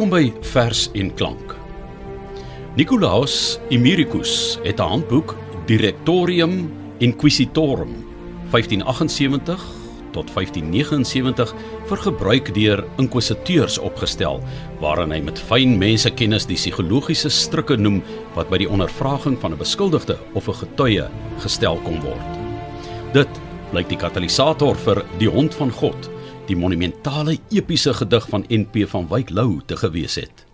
Welkom by Vers en Klank. Nicolaus Emericus het 'n handboek Directorium Inquisitorum 1578 tot 1579 vir gebruik deur inkwisiteurs opgestel waarin hy met fyn mensekennis die psigologiese strikke noem wat by die ondervraging van 'n beskuldigde of 'n getuie gestel kon word. Dit blyk die katalisator vir Die Hond van God, die monumentale epiese gedig van NP van Wyk Lou te gewees het.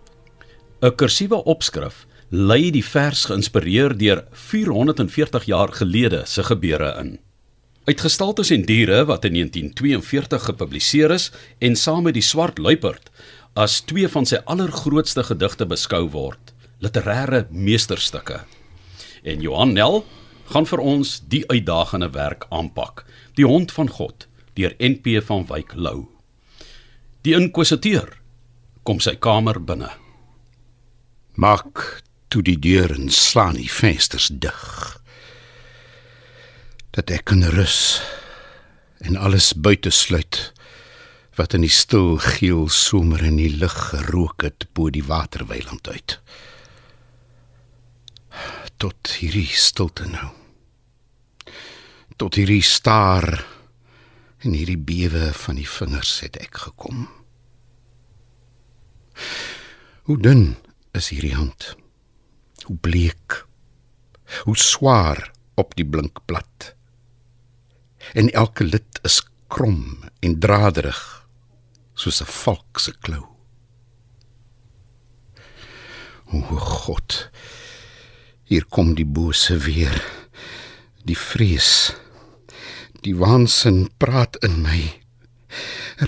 'n Kursiewe opskrif lei die vers geïnspireer deur 440 jaar gelede se gebeure in. Uitgestaltes en diere wat in 1942 gepubliseer is en saam met die swart luiperd as twee van sy allergrootste gedigte beskou word, literêre meesterstukke. En Johan Nel gaan vir ons die uitdagende werk aanpak. Die hond van God deur NP van Wyk Lou. Die inkwisiteur kom sy kamer binne. Maak toe die deur en slaan die vensters dig. Dat ek kan rus en alles buite sluit wat in die stil geel somer in die lug gerook het bo die waterweiland uit. Tot hierdie stilte nou. Tot hierdie staar en hierdie bewe van die vingers het ek gekom. Hoe dun is hierdie hand? Hoe bleek? Hoe swaar op die blink blad? En elke lid is krom en draderig soos 'n valk se klou. O God, hier kom die bose weer. Die vrees, die waansin praat in my.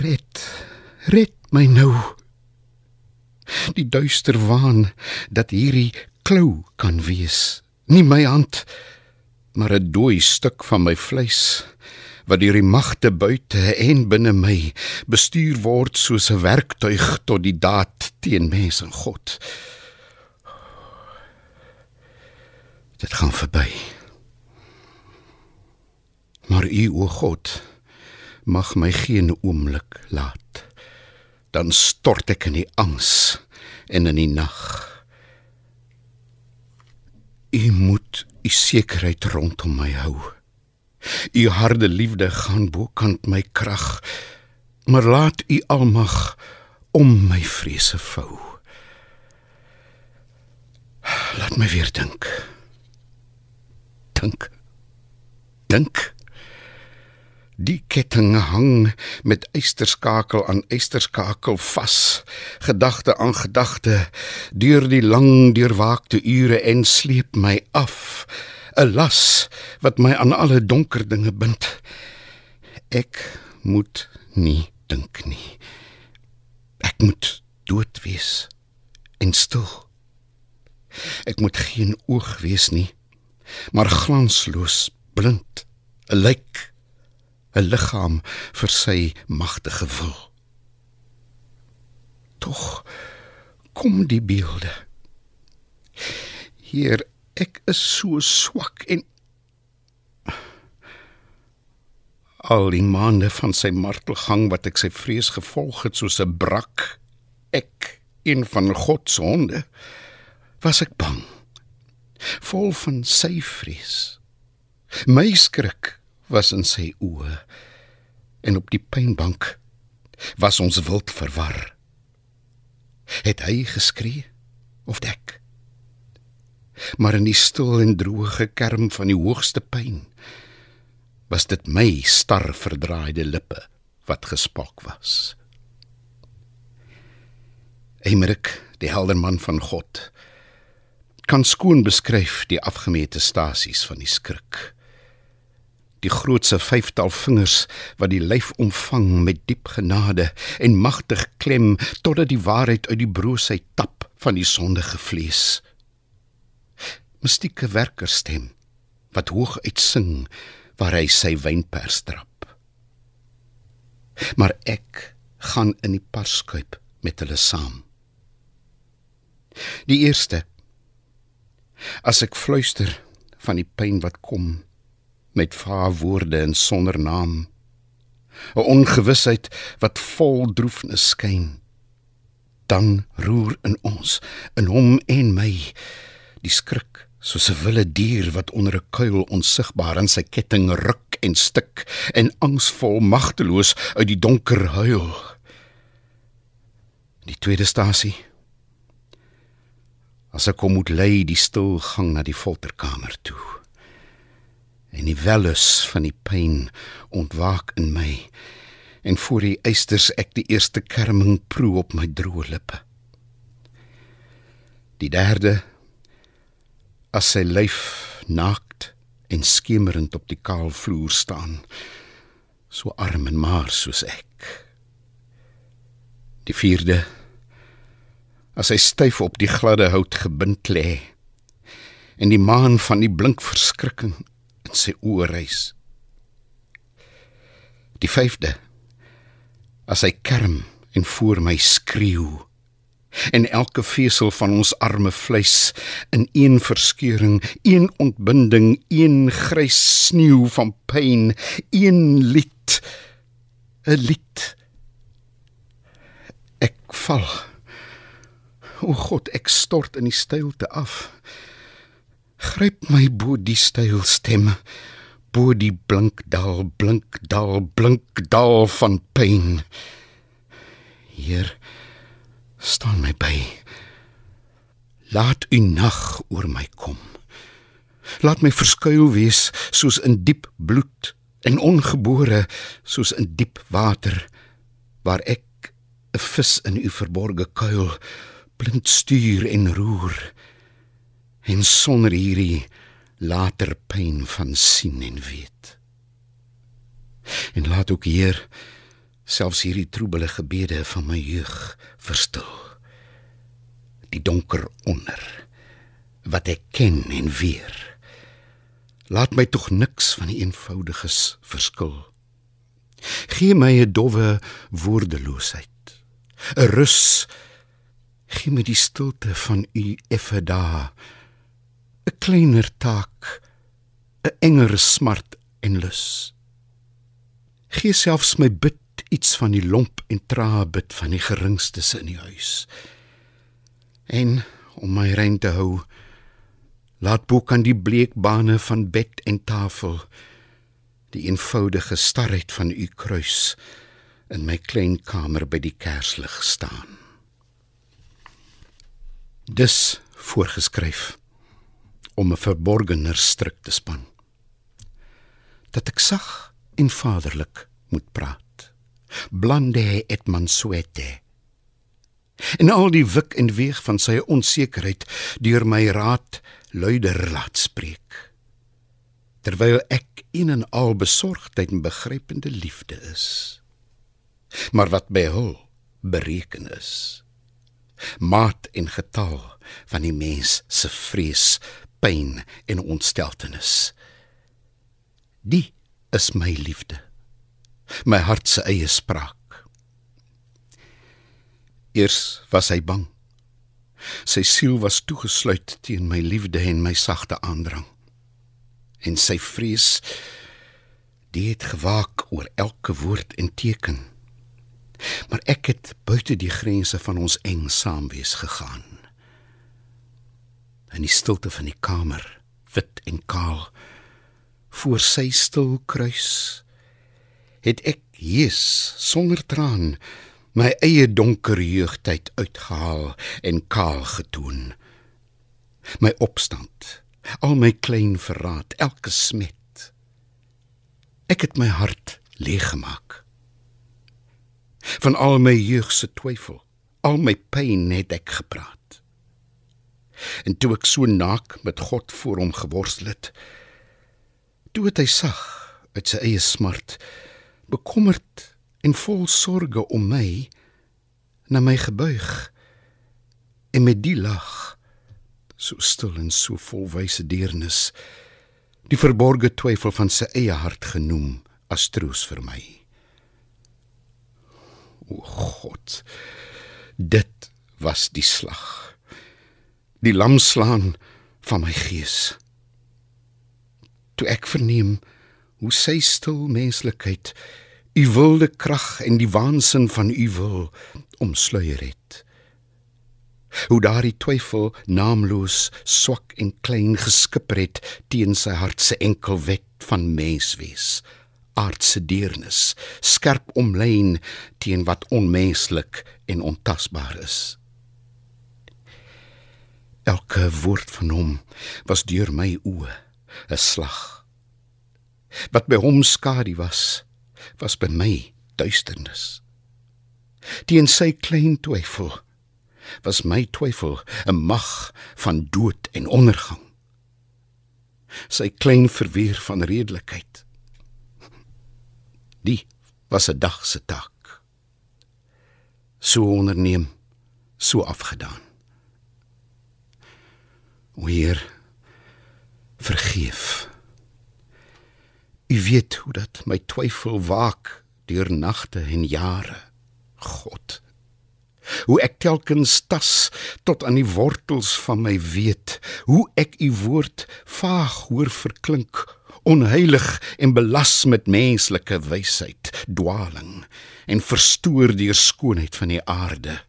Red, red my nou. Die duister waan dat hierdie klou kan wees. Nie my hand, maar 'n dooi stuk van my vleis wat deur die magte buite en binne my bestuur word soos 'n werktuig tot die daad teen mens en God. Dit gaan verby. Maar U o God mag my geen oomblik laat. Dan stort ek in die angs en in die nag. U moet u sekerheid rondom my hou. U harde liefde gaan bokant my krag. Maar laat u almag om my vrese vou. Laat my weer dink. Dink. Dink. Die ketting hang met eysterskakel aan eysterskakel vas, gedagte aan gedagte deur die lang deurwaakte ure en sleep my af, 'n las wat my aan alle donker dinge bind. Ek moet nie dink nie. Ek moet dood wees en stil. Ek moet geen oog wees nie, maar glansloos, blind, 'n lijk 'n liggaam vir sy magtige wil. Tog kom die beelde. Hier ek is so swak en al die maande van sy martelgang wat ek sy vrees gevolg het soos 'n brak ek een van God se honde was ek bang vol van sy vrees my skrik was in sy oë en op die pynbank was ons wild verwar. Het hy geskree of ek? Maar in die stil en droë gekerm van die hoogste pyn was dit my star verdraaide lippe wat gespak was. Emerik, die helder man van God, kan skoon beskryf die afgemete stasies van die skrik die grootse vyftal vingers wat die lyf omvang met diep genade en magtig klem totdat die waarheid uit die broosheid tap van die sondige vlees. Mystieke werkerstem wat hoog uitsing waar hy sy wynpers trap. Maar ek gaan in die parskuip met hulle saam. Die eerste as ek fluister van die pyn wat kom met vae woorde en sonder naam 'n ongewissheid wat vol droefnis skyn Dan roer in ons, in hom en my, die skrik soos 'n wilde dier wat onder 'n kuil onsigbaar in sy ketting ruk en stik en angsvol magteloos uit die donker huil. Die tweede stasie. As ek kom moet lei die stil gang na die folterkamer toe. En die wellus van die pyn ontwaak in my en voor die eisters ek die eerste kerming proe op my droë lippe. Die derde as sy lyf naakt en skemerend op die kaal vloer staan, so arm en maar soos ek. Die vierde as hy styf op die gladde hout gebind lê en die maan van die blink verskrikking in sy oë reis. Die vyfde as hy kerm en voor my skreeu en elke vesel van ons arme vleis in een verskeuring, een ontbinding, een grys sneeu van pyn, een lied, 'n lied. Ek val. O God, ek stort in die stilte af. Gryp my bo die styl stemme, bo die blink dal, blink dal, blink dal van pyn. Hier staan my by. Laat u nag oor my kom. Laat my verskuil wees soos in diep bloed en ongebore soos in diep water waar ek 'n vis in u verborge kuil blind stuur en roer en sonder hierdie later pyn van sien en weet. En laat ook hier selfs hierdie troebele gebede van my jeug verstil. Die donker onder wat ek ken en weer. Laat my tog niks van die eenvoudiges verskil. Gee my 'n dowwe woordeloosheid, 'n rus. Gee my die stilte van u effe daar. 'n kleiner taak, 'n enger smart en lus. Gee selfs my bid iets van die lomp en trae bid van die geringstes in die huis. En om my rein te hou, laat boek aan die bleek bane van bed en tafel die eenvoudige starheid van u kruis in my klein kamer by die kerslig staan. Dis voorgeskryf om 'n verborgener stryk te span. Dat ek sag en vaderlik moet praat blande et mansuete. En al die wik en weeg van sy onsekerheid deur my raad luider laat spreek. Terwyl ek in en al besorgdheid en begrypende liefde is. Maar wat by hul bereken is. Maat en getal van die mens se vrees, pyn en ontsteltenis. Die is my liefde my hart se eie spraak. Eers was hy bang. Sy siel was toegesluit teen my liefde en my sagte aandrang. En sy vrees die het gewaak oor elke woord en teken. Maar ek het buite die grense van ons eng saamwees gegaan. In die stilte van die kamer, wit en kaal, voor sy stil kruis het ek Jesus sonder traan my eie donker jeugtyd uitgehaal en kaal getoon. My opstand, al my klein verraad, elke smet. Ek het my hart leeg gemaak. Van al my jeug se twyfel, al my pyn het ek gepraat. En toe ek so naak met God voor hom geworstel het, toe het hy sag uit sy eie smart bekommerd en vol sorge om my na my gebuig en met die lag so stil en so vol wyse deernis die verborgde twyfel van sy eie hart genoem as troos vir my. O god dit was die slag die lamslaan van my gees toe ek verneem hoe sy stil menslikheid u wilde krag en die waansin van u wil omsluier het Hoe daardie twyfel naamloos, swak en klein geskipper het teen sy hart se enkel wet van menswees, aardse deernis, skerp omlyn teen wat onmenslik en ontasbaar is. Elke woord van hom was deur my oë 'n slag. Wat by hom skadu was, was by my duisternis. Teen sy klein twyfel was my twyfel 'n mag van dood en ondergang. Sy klein verweer van redelikheid. Die was 'n dag se taak. So onderneem, so afgedaan. O Heer, vergeef. U weet hoe dat my twyfel waak deur nagte en jare. God hoe ek telkens tas tot aan die wortels van my weet hoe ek u woord vaag hoor verklink onheilig en belas met menslike wysheid dwaling en verstoor deur skoonheid van die aarde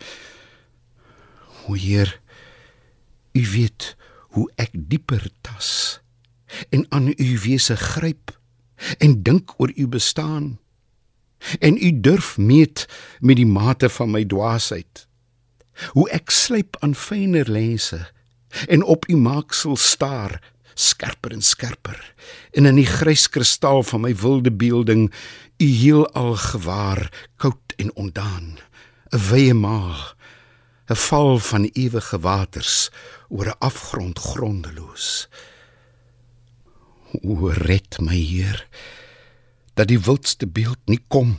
o heer u weet hoe ek dieper tas en aan u wese gryp en dink oor u bestaan en u durf meet met die mate van my dwaasheid. Hoe ek slyp aan fyner lense en op u maaksel staar skerper en skerper en in die grys kristal van my wilde beelding u heelal gewaar koud en ondaan 'n wye maag 'n val van ewige waters oor 'n afgrond grondeloos. O red my heer dat die wildste beeld nie kom.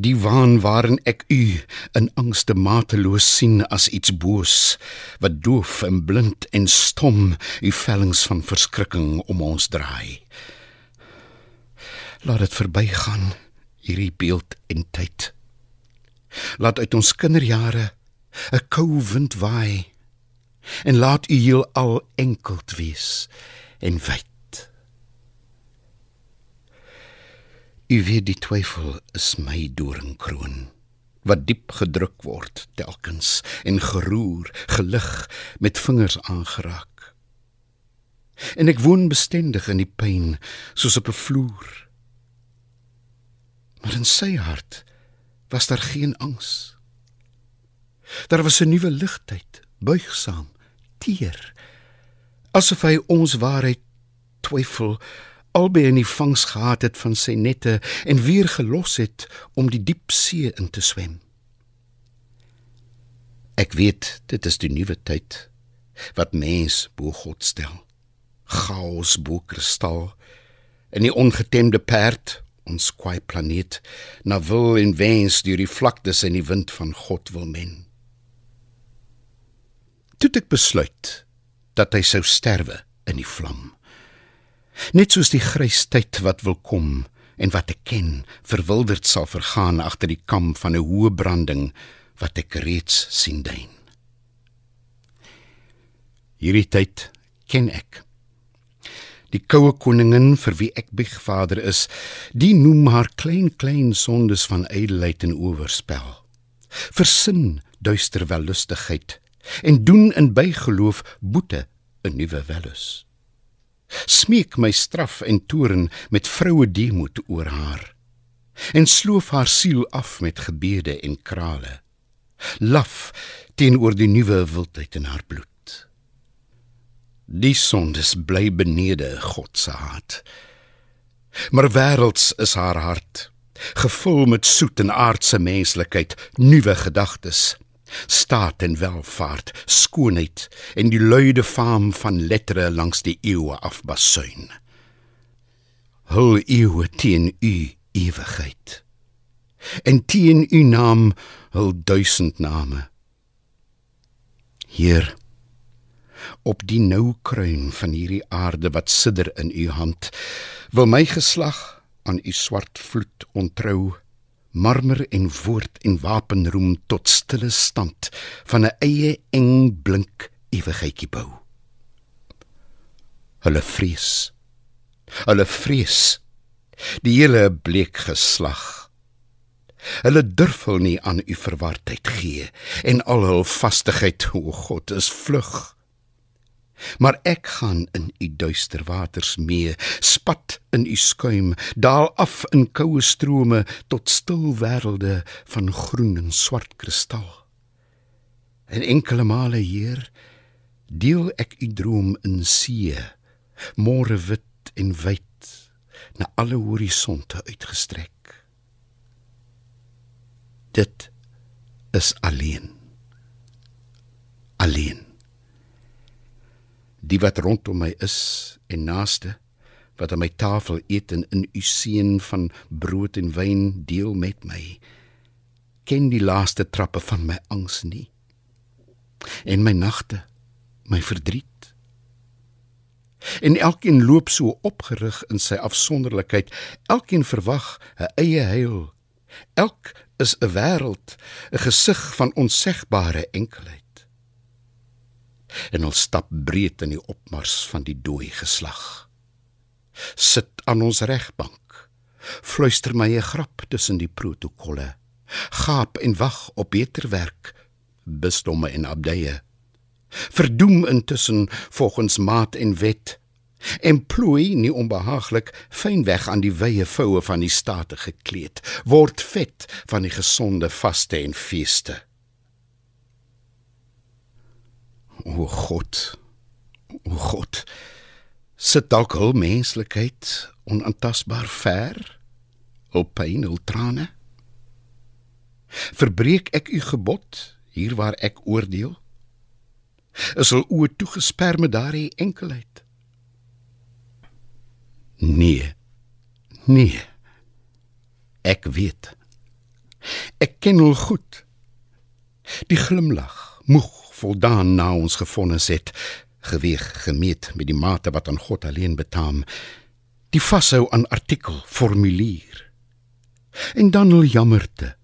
Die waan waarin ek u in angste mateloos sien as iets boos wat doof en blind en stom u vellings van verskrikking om ons draai. Laat dit verbygaan hierdie beeld en tyd. Laat uit ons kinderjare 'n koue wind waai en laat u heel al enkeld wees en wyd U weet die twyfel is my doringkroon wat diep gedruk word telkens en geroer, gelig met vingers aangeraak. En ek woon bestendig in die pyn soos op 'n vloer. Maar in sy hart was daar geen angs. Daar was 'n nuwe ligtheid, buigsaam, teer, asof hy ons waarheid twyfel albei in die vangs gehad het van sy nette en weer gelos het om die diep see in te swem. Ek weet dit is die nuwe tyd wat mens bo God stel. Chaos bo kristal en die ongetemde perd ons kwai planeet na wil en wens deur die vlaktes en die wind van God wil men. Toe ek besluit dat hy sou sterwe in die vlam. Net soos die grys tyd wat wil kom en wat ek ken verwilderd sal vergaan agter die kam van 'n hoë branding wat ek reeds sien dien hierdie tyd ken ek. Die koue koningin vir wie ek biegvader is die noem haar klein klein sondes van ydelheid en oorspel. Versin duister wellustigheid en doen in bygeloof boete 'n nuwe wellus smeek my straf en toorn met vroue deemoed oor haar en sloof haar siel af met gebede en krale. Laf teenoor die nuwe wildheid in haar bloed. Die sondes bly benede God se hart maar wêrelds is haar hart gevul met soet en aardse menslikheid nuwe gedagtes staat en welvaart, skoonheid en die luide faam van lettere langs die eeue afbasuin. Hul eeue teen u ewigheid. En teen u naam hul duisend name. Hier op die nou kruin van hierdie aarde wat sidder in u hand, wil my geslag aan u swart vloed ontrou marmer en woord en wapenroem tot stille stand van 'n eie eng blink ewigheidjie bou. Hulle vrees. Hulle vrees die hele bleek geslag. Hulle durf hul nie aan u verwardheid gee en al hul vastigheid, o God, is vlug. Maar ek gaan in u duister waters mee, spat in u skuim, daal af in koue strome tot stil wêrelde van groen en swart kristal. En enkele male, Heer, deel ek u droom in see, môre wit en wyd na alle horisonte uitgestrek. Dit is alleen. Alleen. Die wat rondom my is en naaste wat aan my tafel eet en in u seën van brood en wyn deel met my ken die laaste trappe van my angs nie. En my nagte my verdriet. En elkeen loop so opgerig in sy afsonderlikheid. Elkeen verwag 'n eie heil. Elk is 'n wêreld 'n gesig van onsegbare enkelheid en ons stap breed in die opmars van die dooi geslag. Sit aan ons regbank fluister my 'n grap tussen die protokolle. Gaap en wag op beter werk bisdomme en abdye. Verdoem intussen volgens maat en wet. En plooi nie onbehaaglik fyn weg aan die wye voue van die state gekleed. Word vet van die gesonde vaste en feeste o god o god sit dalk hul menslikheid onaantastbaar ver op pyn en trane? Verbreek ek u gebod hier waar ek oordeel? Is hul oë toegesper met daardie enkelheid? Nee nee. Ek weet. Ek ken hul goed. Die glimlag moeg voldaan na ons gevonnis het geweeg gemeet met die mate wat aan God alleen betaam die vashou aan artikel formulier en dan hul jammerte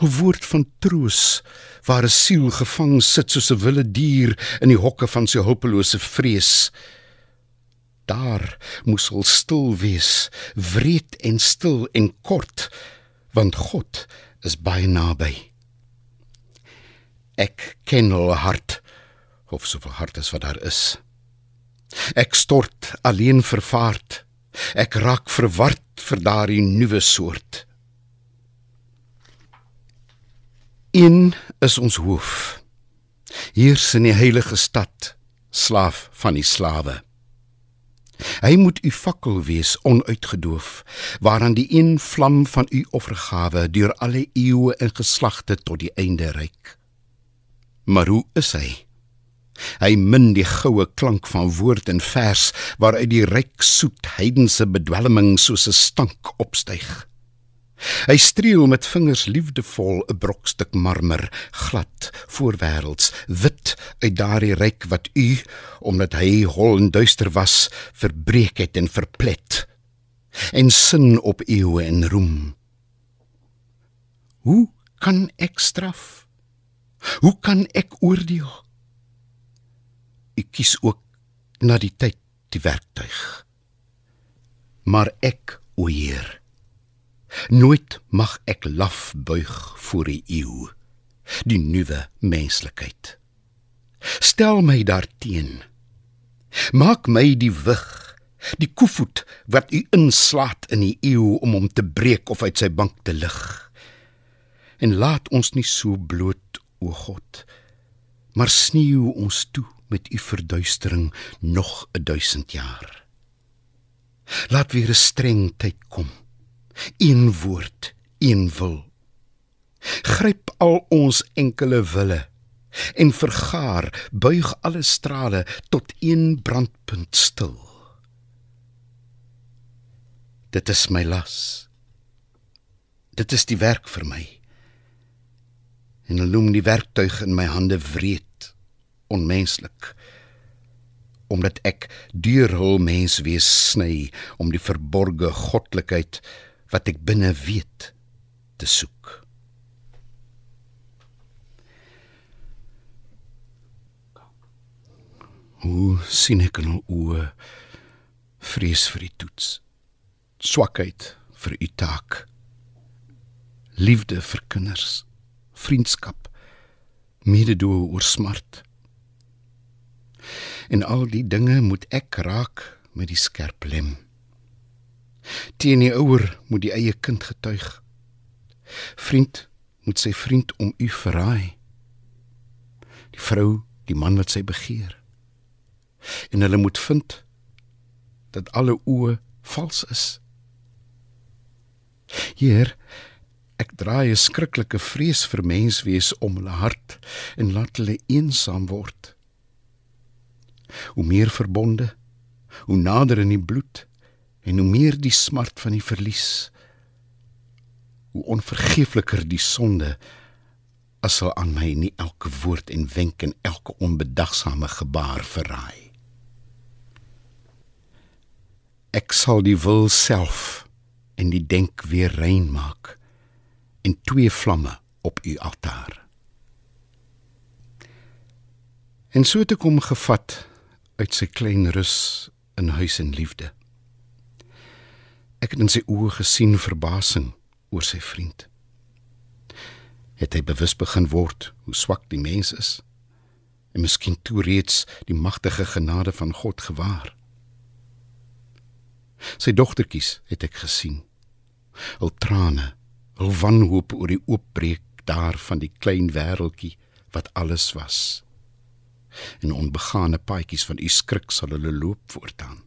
'n woord van troos waar 'n siel gevang sit soos 'n wilde dier in die hokke van sy hulpelose vrees. Daar moes hul stil wees, wreed en stil en kort, want God is baie naby. Ek ken hul hart, of soveel hart as wat daar is. Ek stort alleen vervaard. Ek raak verward vir daardie nuwe soort. Een is ons hoof. Heers in die heilige stad, slaaf van die slawe. Hy moet u fakkel wees onuitgedoof, waaraan die een vlam van u offergawe deur alle eeue en geslagte tot die einde reik. Maar hoe is hy? Hy min die goue klank van woord en vers waaruit die ryk soet heidense bedwelming soos 'n stank opstyg. Hy streel met vingers liefdevol 'n brokstuk marmer, glad, voorwêrelds, wit uit daardie ryk wat u, omdat hy hol en duister was, verbreek het en verplet. En sin op eeue en roem. Hoe kan ek straf? Hoe kan ek oordeel? Ek kies ook na die tyd die werktuig. Maar ek, o Heer, Nooit mag ek laf buig voor die eeu, die nuwe menslikheid. Stel my daarteen. Maak my die wig, die koevoet wat u inslaat in die eeu om hom te breek of uit sy bank te lig. En laat ons nie so bloot, o God, maar sneeu ons toe met u verduistering nog 'n duisend jaar. Laat weer 'n streng tyd kom een woord, een wil. Gryp al ons enkele wille en vergaar, buig alle strale tot een brandpunt stil. Dit is my las. Dit is die werk vir my. En loom die werktuig in my hande wreed, onmenslik omdat ek deur hul mens wees sny om die verborgde goddelikheid wat ek binne weet te soek. Hoe sien ek in oë vrees vir die toets, swakheid vir u taak, liefde vir kinders, vriendskap, mededoe oor smart. En al die dinge moet ek raak met die skerp lem. Teen die ouer moet die eie kind getuig. Vriend moet sy vriend om u verraai. Die vrou, die man wat sy begeer. En hulle moet vind dat alle oë vals is. Hier ek draai 'n skrikkelike vrees vir menswees om hulle hart en laat hulle eensaam word. Hoe meer verbonde, hoe nader in die bloed en hoe meer die smart van die verlies hoe onvergeefliker die sonde as sal aan my nie elke woord en wenk en elke onbedagsame gebaar verraai ek sal die wil self en die denk weer rein maak en twee vlamme op u altaar en so te kom gevat uit sy klein rus in huis en liefde Ek het in sy oë gesien verbasing oor sy vriend. Het hy bewus begin word hoe swak die mens is en miskien toe reeds die magtige genade van God gewaar. Sy dogtertjies het ek gesien. Hul trane, hul wanhoop oor die oopbreek daar van die klein wêreltjie wat alles was. En onbegane paadjies van u skrik sal hulle loop voortaan.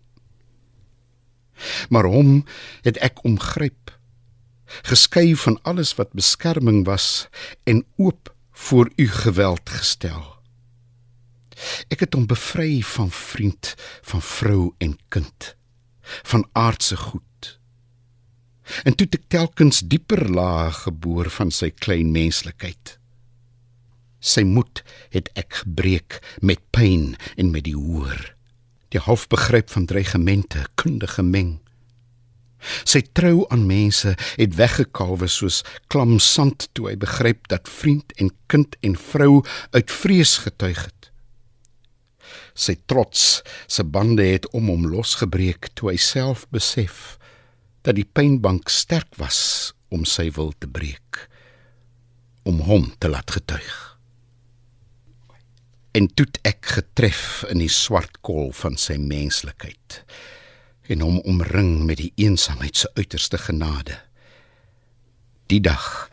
Maar hom het ek omgryp geskei van alles wat beskerming was en oop voor u geweld gestel. Ek het hom bevry van vriend van vrou en kind van aardse goed en toe ek telkens dieper laag geboor van sy klein menslikheid sy moed het ek gebreek met pyn en met die hoor die halfbegryp van dreigemente kundige meng. Sy trou aan mense het weggekalwe soos klam sand toe hy begryp dat vriend en kind en vrou uit vrees getuig het. Sy trots, se bande het om hom losgebreek toe hy self besef dat die pynbank sterk was om sy wil te breek om hom te laat getuig. En toe ek getref in die swart kol van sy menslikheid en hom omring met die eensaamheid se uiterste genade. Die dag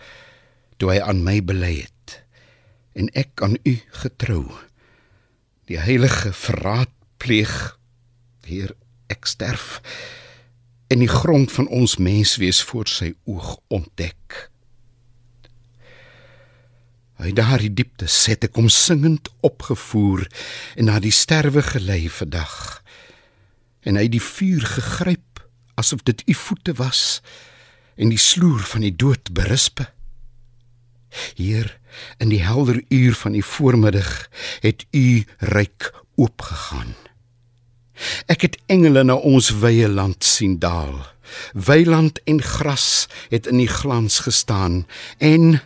toe hy aan my bely het en ek aan u getrou die heilige verraad pleeg hier ek sterf en die grond van ons menswees voor sy oog ontdek Uit daardie diepte het ek hom singend opgevoer en na die sterwe gelei vir dag. En hy die vuur gegryp asof dit u voete was en die sloer van die dood berispe. Hier in die helder uur van die voormiddag het u ryk oopgegaan. Ek het engele na ons wye land sien daal. Weiland en gras het in die glans gestaan en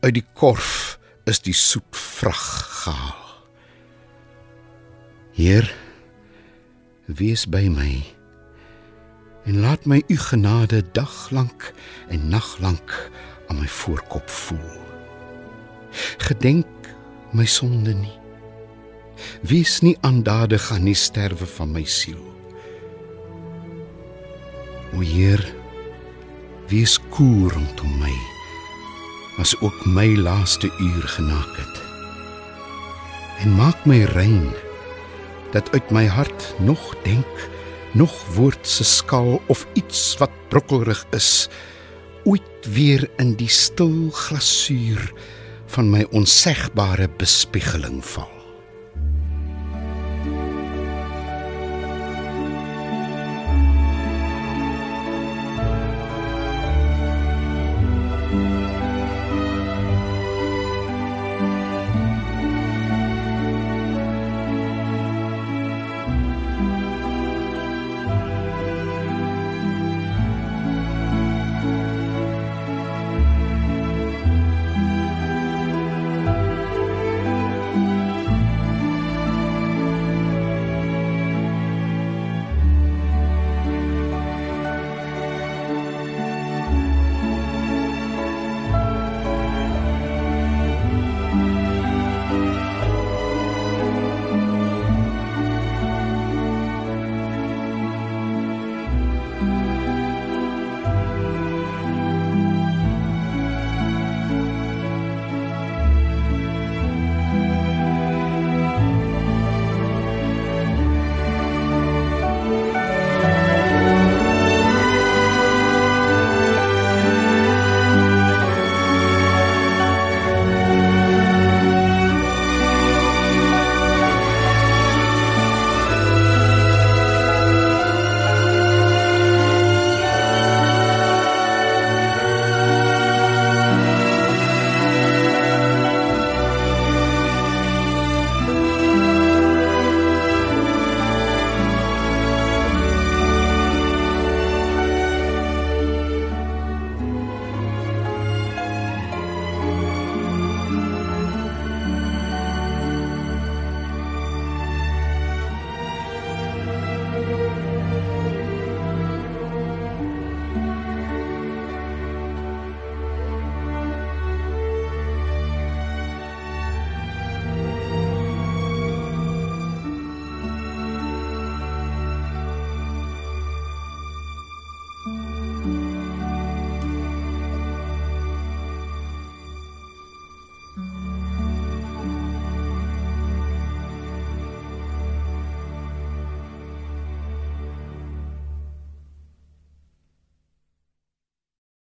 uit die korf is die soet vrag gehaal. Heer, wees by my en laat my u genade daglank en naglank aan my voorkop voel. Gedenk my sonde nie. Wees nie aandadig aan die sterwe van my siel. O Heer, wees koel rondom my as ook my laaste uur genaak het. En maak my rein dat uit my hart nog denk, nog woord se skaal of iets wat brokkelrig is, ooit weer in die stil glasuur van my onsegbare bespiegeling val.